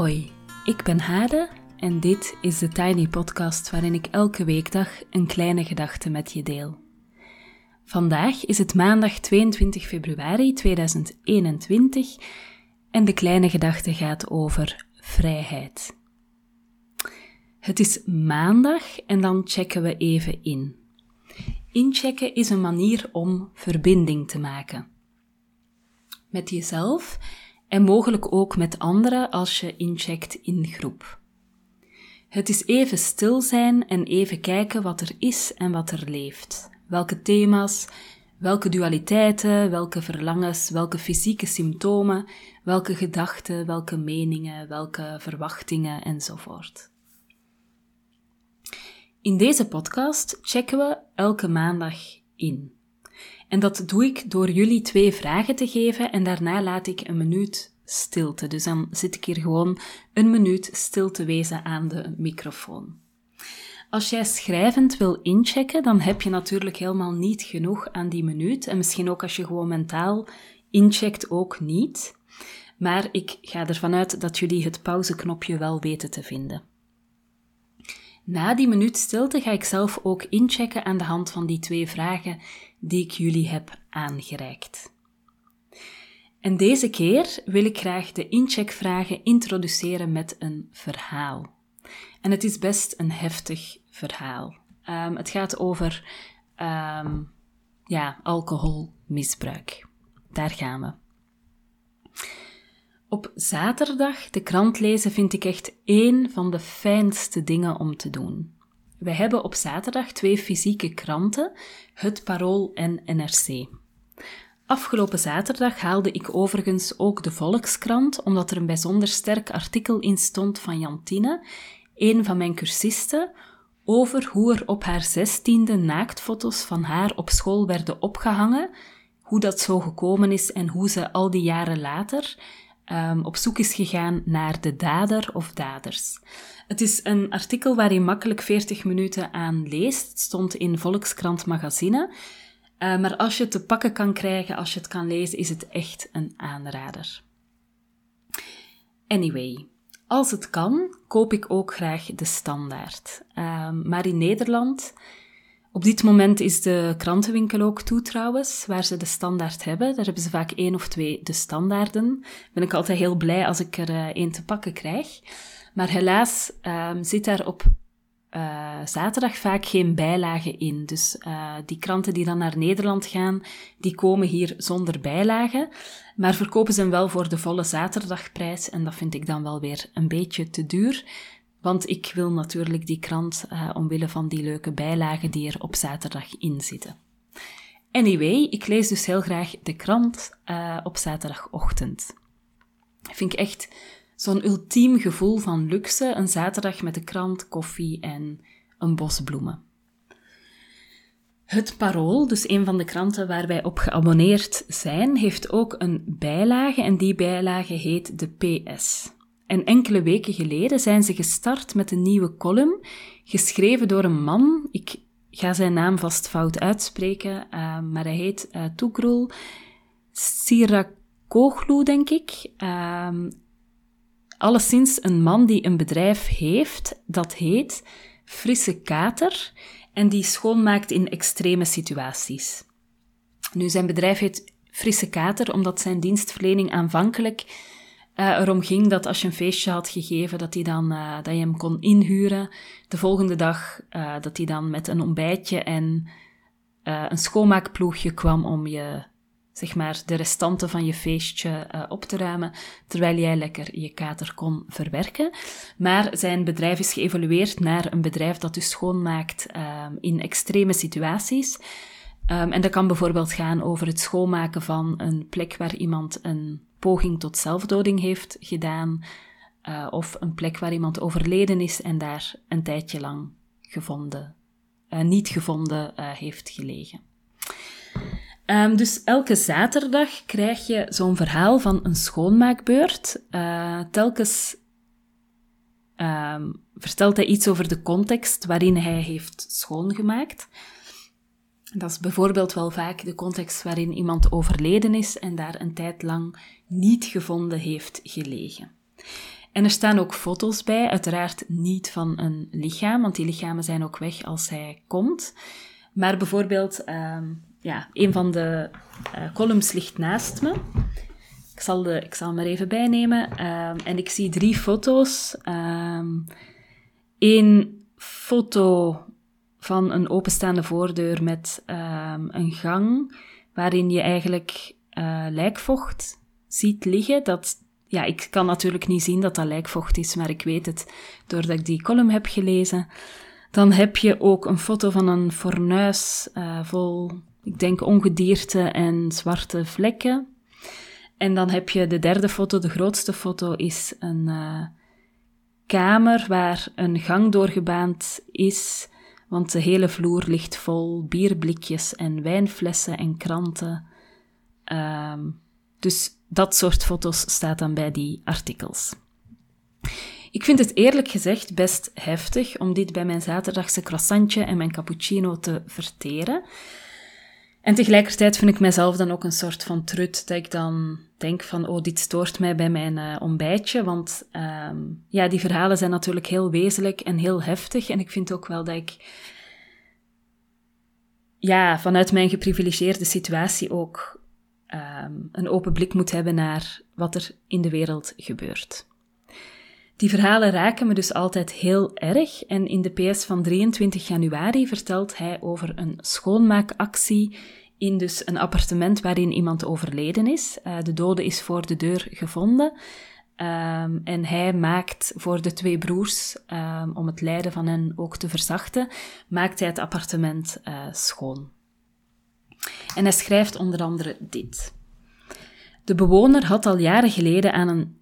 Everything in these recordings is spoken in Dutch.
Hoi, ik ben Hade en dit is de Tiny Podcast waarin ik elke weekdag een kleine gedachte met je deel. Vandaag is het maandag 22 februari 2021 en de kleine gedachte gaat over vrijheid. Het is maandag en dan checken we even in. Inchecken is een manier om verbinding te maken. Met jezelf en mogelijk ook met anderen als je incheckt in groep. Het is even stil zijn en even kijken wat er is en wat er leeft. Welke thema's, welke dualiteiten, welke verlangens, welke fysieke symptomen, welke gedachten, welke meningen, welke verwachtingen enzovoort. In deze podcast checken we elke maandag in. En dat doe ik door jullie twee vragen te geven en daarna laat ik een minuut stilte. Dus dan zit ik hier gewoon een minuut stil te wezen aan de microfoon. Als jij schrijvend wil inchecken, dan heb je natuurlijk helemaal niet genoeg aan die minuut. En misschien ook als je gewoon mentaal incheckt ook niet. Maar ik ga ervan uit dat jullie het pauzeknopje wel weten te vinden. Na die minuut stilte ga ik zelf ook inchecken aan de hand van die twee vragen die ik jullie heb aangereikt. En deze keer wil ik graag de incheckvragen introduceren met een verhaal. En het is best een heftig verhaal. Um, het gaat over um, ja, alcoholmisbruik. Daar gaan we. Op zaterdag de krant lezen vind ik echt één van de fijnste dingen om te doen. We hebben op zaterdag twee fysieke kranten, Het Parool en NRC. Afgelopen zaterdag haalde ik overigens ook de Volkskrant, omdat er een bijzonder sterk artikel in stond van Jantine, een van mijn cursisten, over hoe er op haar zestiende naaktfoto's van haar op school werden opgehangen, hoe dat zo gekomen is en hoe ze al die jaren later um, op zoek is gegaan naar de dader of daders. Het is een artikel waar je makkelijk 40 minuten aan leest. Het stond in Volkskrant Magazine. Uh, maar als je het te pakken kan krijgen, als je het kan lezen, is het echt een aanrader. Anyway, als het kan, koop ik ook graag de standaard. Uh, maar in Nederland op dit moment is de krantenwinkel ook toe trouwens, waar ze de standaard hebben. Daar hebben ze vaak één of twee de standaarden. Ben ik altijd heel blij als ik er uh, één te pakken krijg. Maar helaas um, zit daar op uh, zaterdag vaak geen bijlage in. Dus uh, die kranten die dan naar Nederland gaan, die komen hier zonder bijlage. Maar verkopen ze hem wel voor de volle zaterdagprijs. En dat vind ik dan wel weer een beetje te duur. Want ik wil natuurlijk die krant uh, omwille van die leuke bijlagen die er op zaterdag in zitten. Anyway, ik lees dus heel graag de krant uh, op zaterdagochtend. Vind ik echt zo'n ultiem gevoel van luxe, een zaterdag met de krant, koffie en een bos bloemen. Het Parool, dus een van de kranten waar wij op geabonneerd zijn, heeft ook een bijlage en die bijlage heet de PS. En enkele weken geleden zijn ze gestart met een nieuwe column, geschreven door een man. Ik ga zijn naam vast fout uitspreken, uh, maar hij heet uh, Tugrul Sirakoglu, denk ik. Uh, alleszins een man die een bedrijf heeft dat heet Frisse Kater en die schoonmaakt in extreme situaties. Nu, zijn bedrijf heet Frisse Kater omdat zijn dienstverlening aanvankelijk erom ging dat als je een feestje had gegeven, dat, hij dan, uh, dat je hem kon inhuren. De volgende dag uh, dat hij dan met een ontbijtje en een schoonmaakploegje kwam om je, zeg maar, de restanten van je feestje op te ruimen, terwijl jij lekker je kater kon verwerken. Maar zijn bedrijf is geëvolueerd naar een bedrijf dat dus schoonmaakt in extreme situaties. Um, en dat kan bijvoorbeeld gaan over het schoonmaken van een plek waar iemand een poging tot zelfdoding heeft gedaan, uh, of een plek waar iemand overleden is en daar een tijdje lang gevonden, uh, niet gevonden uh, heeft gelegen. Um, dus elke zaterdag krijg je zo'n verhaal van een schoonmaakbeurt. telkens um, vertelt hij iets over de context waarin hij heeft schoongemaakt. Dat is bijvoorbeeld wel vaak de context waarin iemand overleden is en daar een tijd lang niet gevonden heeft gelegen. En er staan ook foto's bij, uiteraard niet van een lichaam, want die lichamen zijn ook weg als hij komt. Maar bijvoorbeeld, ehm, ja, een van de uh, columns ligt naast me. Ik zal, de, ik zal hem er even bijnemen. Ehm, en ik zie drie foto's. Eén ehm, foto van een openstaande voordeur met een gang waarin je eigenlijk uh, lijkvocht ziet liggen. Dat, ja, ik kan natuurlijk niet zien dat dat lijkvocht is, maar ik weet het doordat ik die column heb gelezen. Dan heb je ook een foto van een fornuis uh, vol, ik denk, ongedierte en zwarte vlekken. En dan heb je de derde foto, de grootste foto, is een uh, kamer waar een gang doorgebaand is, want de hele vloer ligt vol bierblikjes en wijnflessen en kranten. Um, dus dat soort foto's staat dan bij die artikels. Ik vind het eerlijk gezegd best heftig om dit bij mijn zaterdagse croissantje en mijn cappuccino te verteren. En tegelijkertijd vind ik mezelf dan ook een soort van trut dat ik dan denk van, oh, dit stoort mij bij mijn uh, ontbijtje. Want um, ja, die verhalen zijn natuurlijk heel wezenlijk en heel heftig. En ik vind ook wel dat ik ja, vanuit mijn geprivilegeerde situatie ook um, een open blik moet hebben naar wat er in de wereld gebeurt. Die verhalen raken me dus altijd heel erg en in de PS van 23 januari vertelt hij over een schoonmaakactie in dus een appartement waarin iemand overleden is. Uh, de dode is voor de deur gevonden. Um, en hij maakt voor de twee broers, um, om het lijden van hen ook te verzachten, maakt hij het appartement uh, schoon. En hij schrijft onder andere dit. De bewoner had al jaren geleden aan een.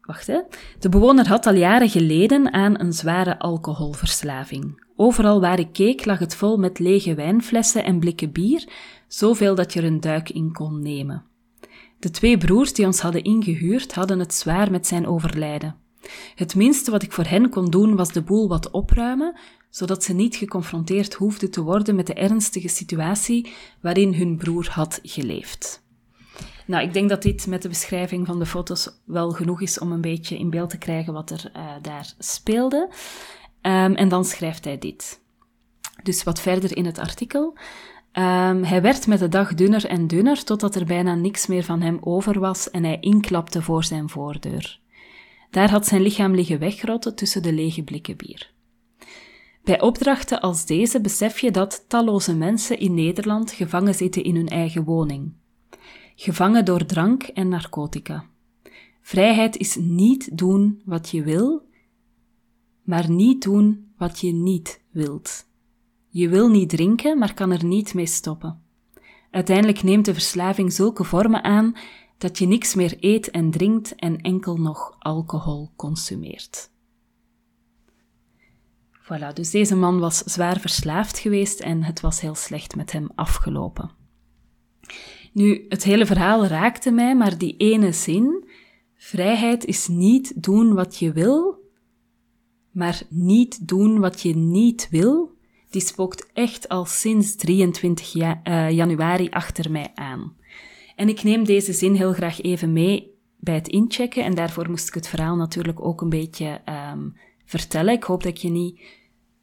Wacht hè. De bewoner had al jaren geleden aan een zware alcoholverslaving. Overal waar ik keek lag het vol met lege wijnflessen en blikken bier, zoveel dat je er een duik in kon nemen. De twee broers die ons hadden ingehuurd hadden het zwaar met zijn overlijden. Het minste wat ik voor hen kon doen was de boel wat opruimen, zodat ze niet geconfronteerd hoefden te worden met de ernstige situatie waarin hun broer had geleefd. Nou, ik denk dat dit met de beschrijving van de foto's wel genoeg is om een beetje in beeld te krijgen wat er uh, daar speelde. Um, en dan schrijft hij dit. Dus wat verder in het artikel. Um, hij werd met de dag dunner en dunner, totdat er bijna niks meer van hem over was en hij inklapte voor zijn voordeur. Daar had zijn lichaam liggen wegrotten tussen de lege blikken bier. Bij opdrachten als deze besef je dat talloze mensen in Nederland gevangen zitten in hun eigen woning. Gevangen door drank en narcotica. Vrijheid is niet doen wat je wil, maar niet doen wat je niet wilt. Je wil niet drinken, maar kan er niet mee stoppen. Uiteindelijk neemt de verslaving zulke vormen aan dat je niks meer eet en drinkt en enkel nog alcohol consumeert. Voilà, dus deze man was zwaar verslaafd geweest en het was heel slecht met hem afgelopen. Nu, het hele verhaal raakte mij, maar die ene zin, vrijheid is niet doen wat je wil, maar niet doen wat je niet wil, die spookt echt al sinds 23 ja, uh, januari achter mij aan. En ik neem deze zin heel graag even mee bij het inchecken en daarvoor moest ik het verhaal natuurlijk ook een beetje um, vertellen. Ik hoop dat ik je niet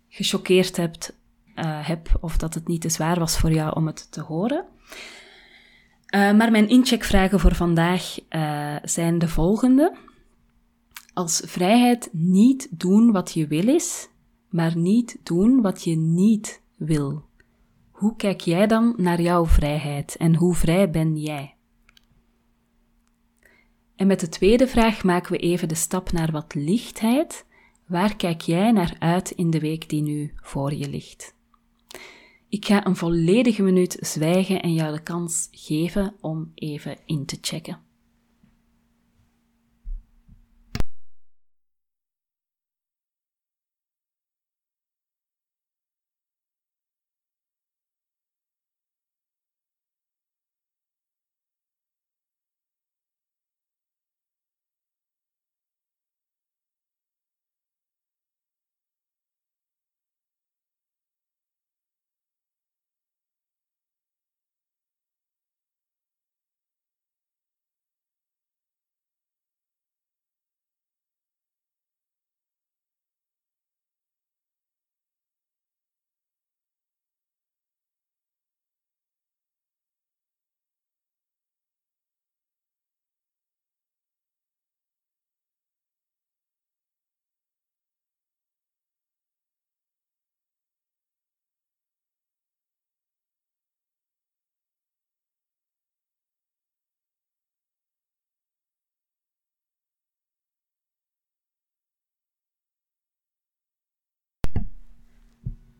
gechoqueerd hebt, uh, heb of dat het niet te zwaar was voor jou om het te horen. Uh, maar mijn incheckvragen voor vandaag zijn de volgende. Als vrijheid niet doen wat je wil is, maar niet doen wat je niet wil. Hoe kijk jij dan naar jouw vrijheid en hoe vrij ben jij? En met de tweede vraag maken we even de stap naar wat lichtheid. Waar kijk jij naar uit in de week die nu voor je ligt? Ik ga een volledige minuut zwijgen en jou de kans geven om even in te checken.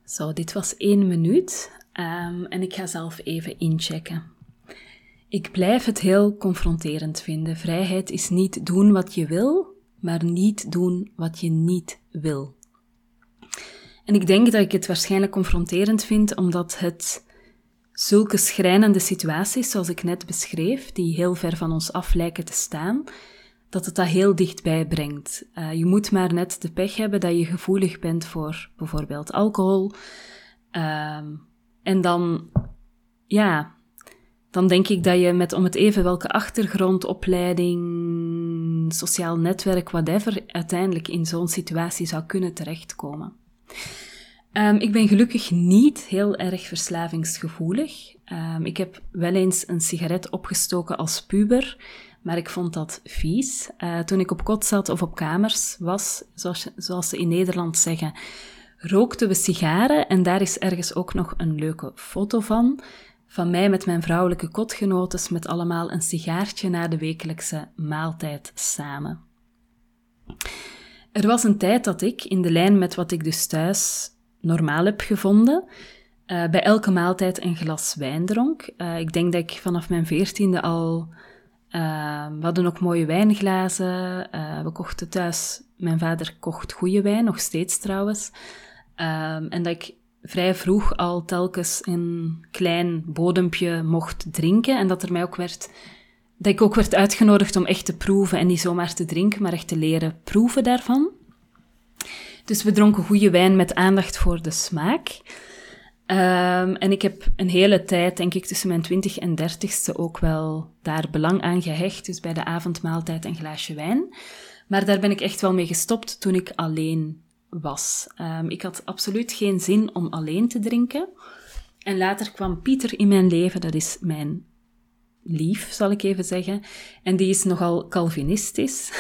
Zo, dit was één minuut um, en ik ga zelf even inchecken. Ik blijf het heel confronterend vinden. Vrijheid is niet doen wat je wil, maar niet doen wat je niet wil. En ik denk dat ik het waarschijnlijk confronterend vind omdat het zulke schrijnende situaties, zoals ik net beschreef, die heel ver van ons af lijken te staan, dat het dat heel dichtbij brengt. Uh, je moet maar net de pech hebben dat je gevoelig bent voor bijvoorbeeld alcohol. Uh, en dan, ja, dan denk ik dat je met om het even welke achtergrond, opleiding, sociaal netwerk, whatever, uiteindelijk in zo'n situatie zou kunnen terechtkomen. Um, ik ben gelukkig niet heel erg verslavingsgevoelig. Um, ik heb wel eens een sigaret opgestoken als puber, maar ik vond dat vies. Uh, toen ik op kot zat of op kamers was, zoals, zoals ze in Nederland zeggen, rookten we sigaren en daar is ergens ook nog een leuke foto van. Van mij met mijn vrouwelijke kotgenotes met allemaal een sigaartje na de wekelijkse maaltijd samen. Er was een tijd dat ik, in de lijn met wat ik dus thuis normaal heb gevonden, uh, bij elke maaltijd een glas wijn dronk. Uh, ik denk dat ik vanaf mijn veertiende al... Uh, we hadden ook mooie wijnglazen. we kochten thuis... Mijn vader kocht goede wijn, nog steeds trouwens. Ehm, en dat ik vrij vroeg al telkens een klein bodempje mocht drinken. En dat er mij ook werd... Dat ik ook werd uitgenodigd om echt te proeven en niet zomaar te drinken, maar echt te leren proeven daarvan. Dus we dronken goede wijn met aandacht voor de smaak. Um, en ik heb een hele tijd, denk ik, tussen mijn twintig en dertigste ook wel daar belang aan gehecht. Dus bij de avondmaaltijd een glaasje wijn. Maar daar ben ik echt wel mee gestopt toen ik alleen was. Um, ik had absoluut geen zin om alleen te drinken. En later kwam Pieter in mijn leven, dat is mijn lief, zal ik even zeggen. En die is nogal Calvinistisch.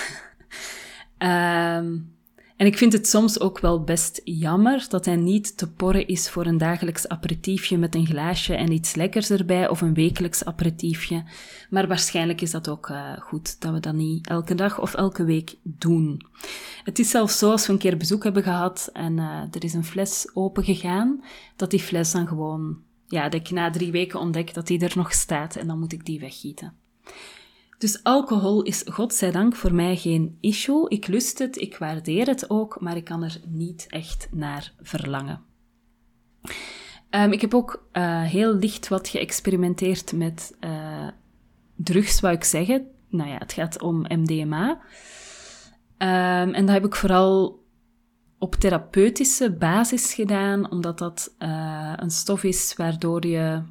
um, En ik vind het soms ook wel best jammer dat hij niet te porren is voor een dagelijks aperitiefje met een glaasje en iets lekkers erbij, of een wekelijks aperitiefje. Maar waarschijnlijk is dat ook uh, goed dat we dat niet elke dag of elke week doen. Het is zelfs zo als we een keer bezoek hebben gehad en uh, er is een fles open gegaan, dat die fles dan gewoon, ja, dat ik na drie weken ontdek dat die er nog staat en dan moet ik die weggieten. Dus alcohol is godzijdank voor mij geen issue. Ik lust het, ik waardeer het ook, maar ik kan er niet echt naar verlangen. Um, ik heb ook uh, heel licht wat geëxperimenteerd met uh, drugs, wou ik zeggen. Nou ja, het gaat om MDMA. Um, en dat heb ik vooral op therapeutische basis gedaan, omdat dat uh, een stof is waardoor je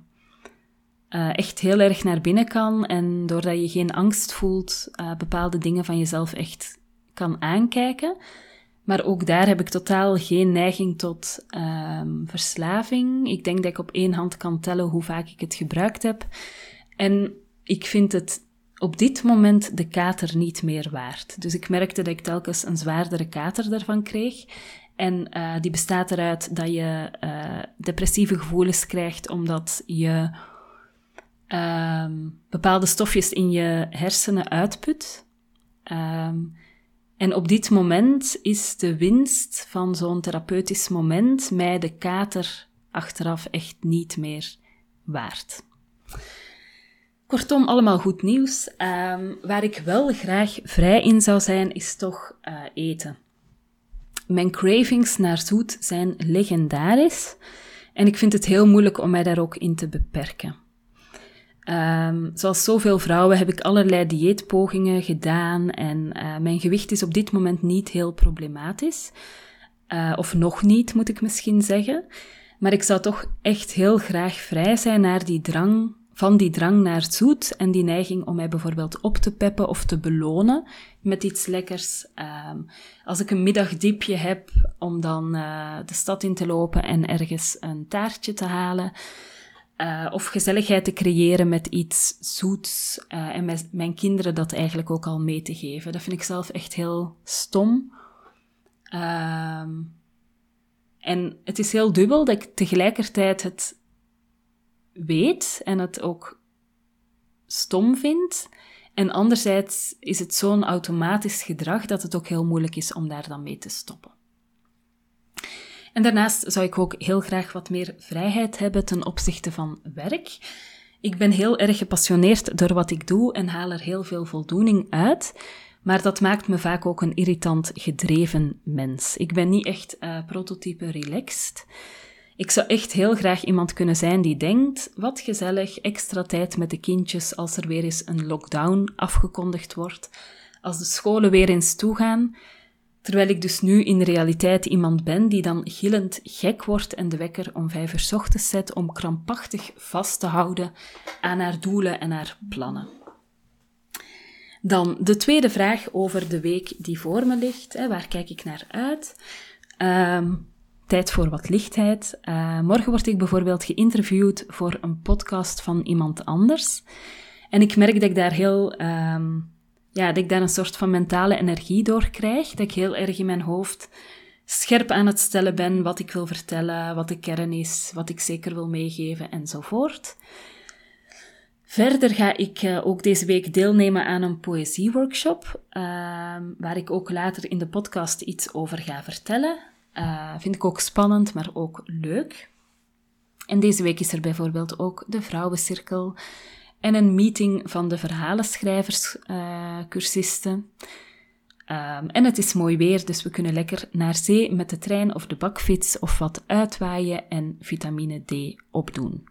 uh, echt heel erg naar binnen kan en doordat je geen angst voelt, uh, bepaalde dingen van jezelf echt kan aankijken. Maar ook daar heb ik totaal geen neiging tot um, verslaving. Ik denk dat ik op één hand kan tellen hoe vaak ik het gebruikt heb. En ik vind het op dit moment de kater niet meer waard. Dus ik merkte dat ik telkens een zwaardere kater daarvan kreeg. En uh, die bestaat eruit dat je depressieve gevoelens krijgt omdat je um, bepaalde stofjes in je hersenen uitput. Um, en op dit moment is de winst van zo'n therapeutisch moment mij de kater achteraf echt niet meer waard. Kortom, allemaal goed nieuws. Um, waar ik wel graag vrij in zou zijn, is toch uh, eten. Mijn cravings naar zoet zijn legendarisch en ik vind het heel moeilijk om mij daar ook in te beperken. Um, zoals zoveel vrouwen heb ik allerlei dieetpogingen gedaan en uh, mijn gewicht is op dit moment niet heel problematisch. Uh, of nog niet, moet ik misschien zeggen. Maar ik zou toch echt heel graag vrij zijn naar die drang, van die drang naar zoet en die neiging om mij bijvoorbeeld op te peppen of te belonen met iets lekkers. Um, als ik een middagdiepje heb om dan uh, de stad in te lopen en ergens een taartje te halen. Uh, of gezelligheid te creëren met iets zoets uh, en met mijn kinderen dat eigenlijk ook al mee te geven. Dat vind ik zelf echt heel stom. Uh, en het is heel dubbel dat ik tegelijkertijd het weet en het ook stom vind. En anderzijds is het zo'n automatisch gedrag dat het ook heel moeilijk is om daar dan mee te stoppen. En daarnaast zou ik ook heel graag wat meer vrijheid hebben ten opzichte van werk. Ik ben heel erg gepassioneerd door wat ik doe en haal er heel veel voldoening uit. Maar dat maakt me vaak ook een irritant gedreven mens. Ik ben niet echt uh, prototype relaxed. Ik zou echt heel graag iemand kunnen zijn die denkt: wat gezellig, extra tijd met de kindjes als er weer eens een lockdown afgekondigd wordt, als de scholen weer eens toegaan. Terwijl ik dus nu in realiteit iemand ben die dan gillend gek wordt en de wekker om vijf uur ochtends zet om krampachtig vast te houden aan haar doelen en haar plannen. Dan de tweede vraag over de week die voor me ligt. Hè, waar kijk ik naar uit? Ehm, tijd voor wat lichtheid. Uh, morgen word ik bijvoorbeeld geïnterviewd voor een podcast van iemand anders. En ik merk dat ik daar heel, um, ja, dat ik daar een soort van mentale energie door krijg. Dat ik heel erg in mijn hoofd scherp aan het stellen ben wat ik wil vertellen, wat de kern is, wat ik zeker wil meegeven enzovoort. Verder ga ik uh, ook deze week deelnemen aan een poëzieworkshop, uh, waar ik ook later in de podcast iets over ga vertellen. Uh, vind ik ook spannend, maar ook leuk. En deze week is er bijvoorbeeld ook de Vrouwencirkel en een meeting van de verhalenschrijvers, uh, cursisten. Um, en het is mooi weer, dus we kunnen lekker naar zee met de trein of de bakfiets of wat uitwaaien en vitamine D opdoen.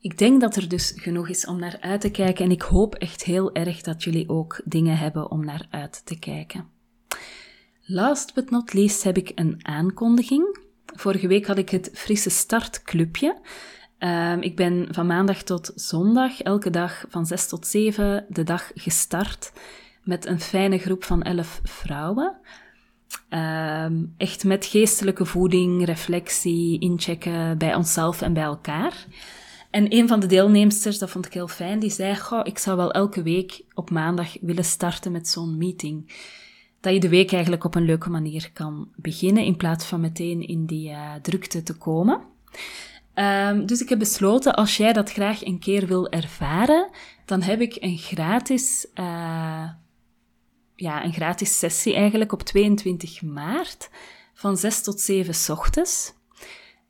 Ik denk dat er dus genoeg is om naar uit te kijken en ik hoop echt heel erg dat jullie ook dingen hebben om naar uit te kijken. Last but not least heb ik een aankondiging. Vorige week had ik het Frisse Start Clubje. Um, ik ben van maandag tot zondag, elke dag van 6 tot 7, de dag gestart met een fijne groep van 11 vrouwen. Um, echt met geestelijke voeding, reflectie, inchecken bij onszelf en bij elkaar. En een van de deelnemsters, dat vond ik heel fijn, die zei: Goh, ik zou wel elke week op maandag willen starten met zo'n meeting. Dat je de week eigenlijk op een leuke manier kan beginnen, in plaats van meteen in die uh, drukte te komen. Um, dus ik heb besloten, als jij dat graag een keer wil ervaren, dan heb ik een gratis, uh, ja, een gratis sessie eigenlijk op 22 maart van 6 tot 7 ochtends.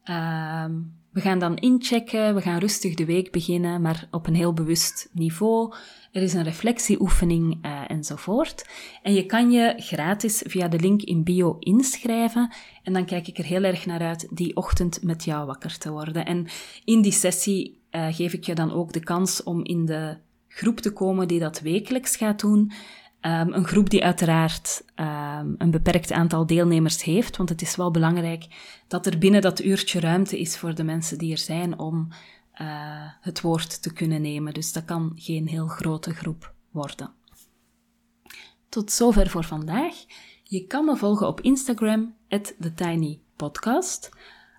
Um, we gaan dan inchecken, we gaan rustig de week beginnen, maar op een heel bewust niveau. Er is een reflectieoefening uh, enzovoort. En je kan je gratis via de link in bio inschrijven. En dan kijk ik er heel erg naar uit die ochtend met jou wakker te worden. En in die sessie uh, geef ik je dan ook de kans om in de groep te komen die dat wekelijks gaat doen. Um, een groep die uiteraard um, een beperkt aantal deelnemers heeft, want het is wel belangrijk dat er binnen dat uurtje ruimte is voor de mensen die er zijn om uh, het woord te kunnen nemen. Dus dat kan geen heel grote groep worden. Tot zover voor vandaag. Je kan me volgen op Instagram, TheTinyPodcast.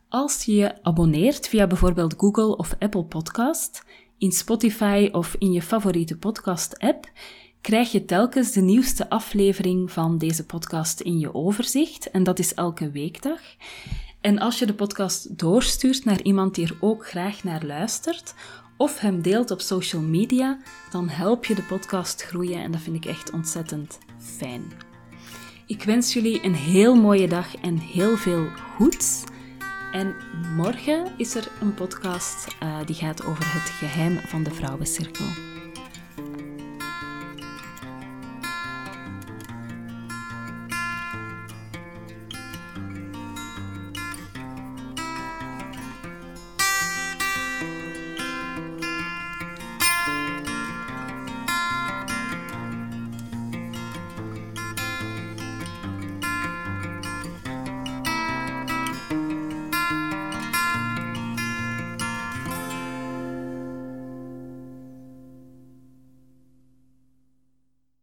Als je je abonneert via bijvoorbeeld Google of Apple Podcast, in Spotify of in je favoriete podcast-app, krijg je telkens de nieuwste aflevering van deze podcast in je overzicht. En dat is elke weekdag. En als je de podcast doorstuurt naar iemand die er ook graag naar luistert, of hem deelt op social media, dan help je de podcast groeien en dat vind ik echt ontzettend fijn. Ik wens jullie een heel mooie dag en heel veel goeds. En morgen is er een podcast uh, die gaat over het geheim van de vrouwencirkel.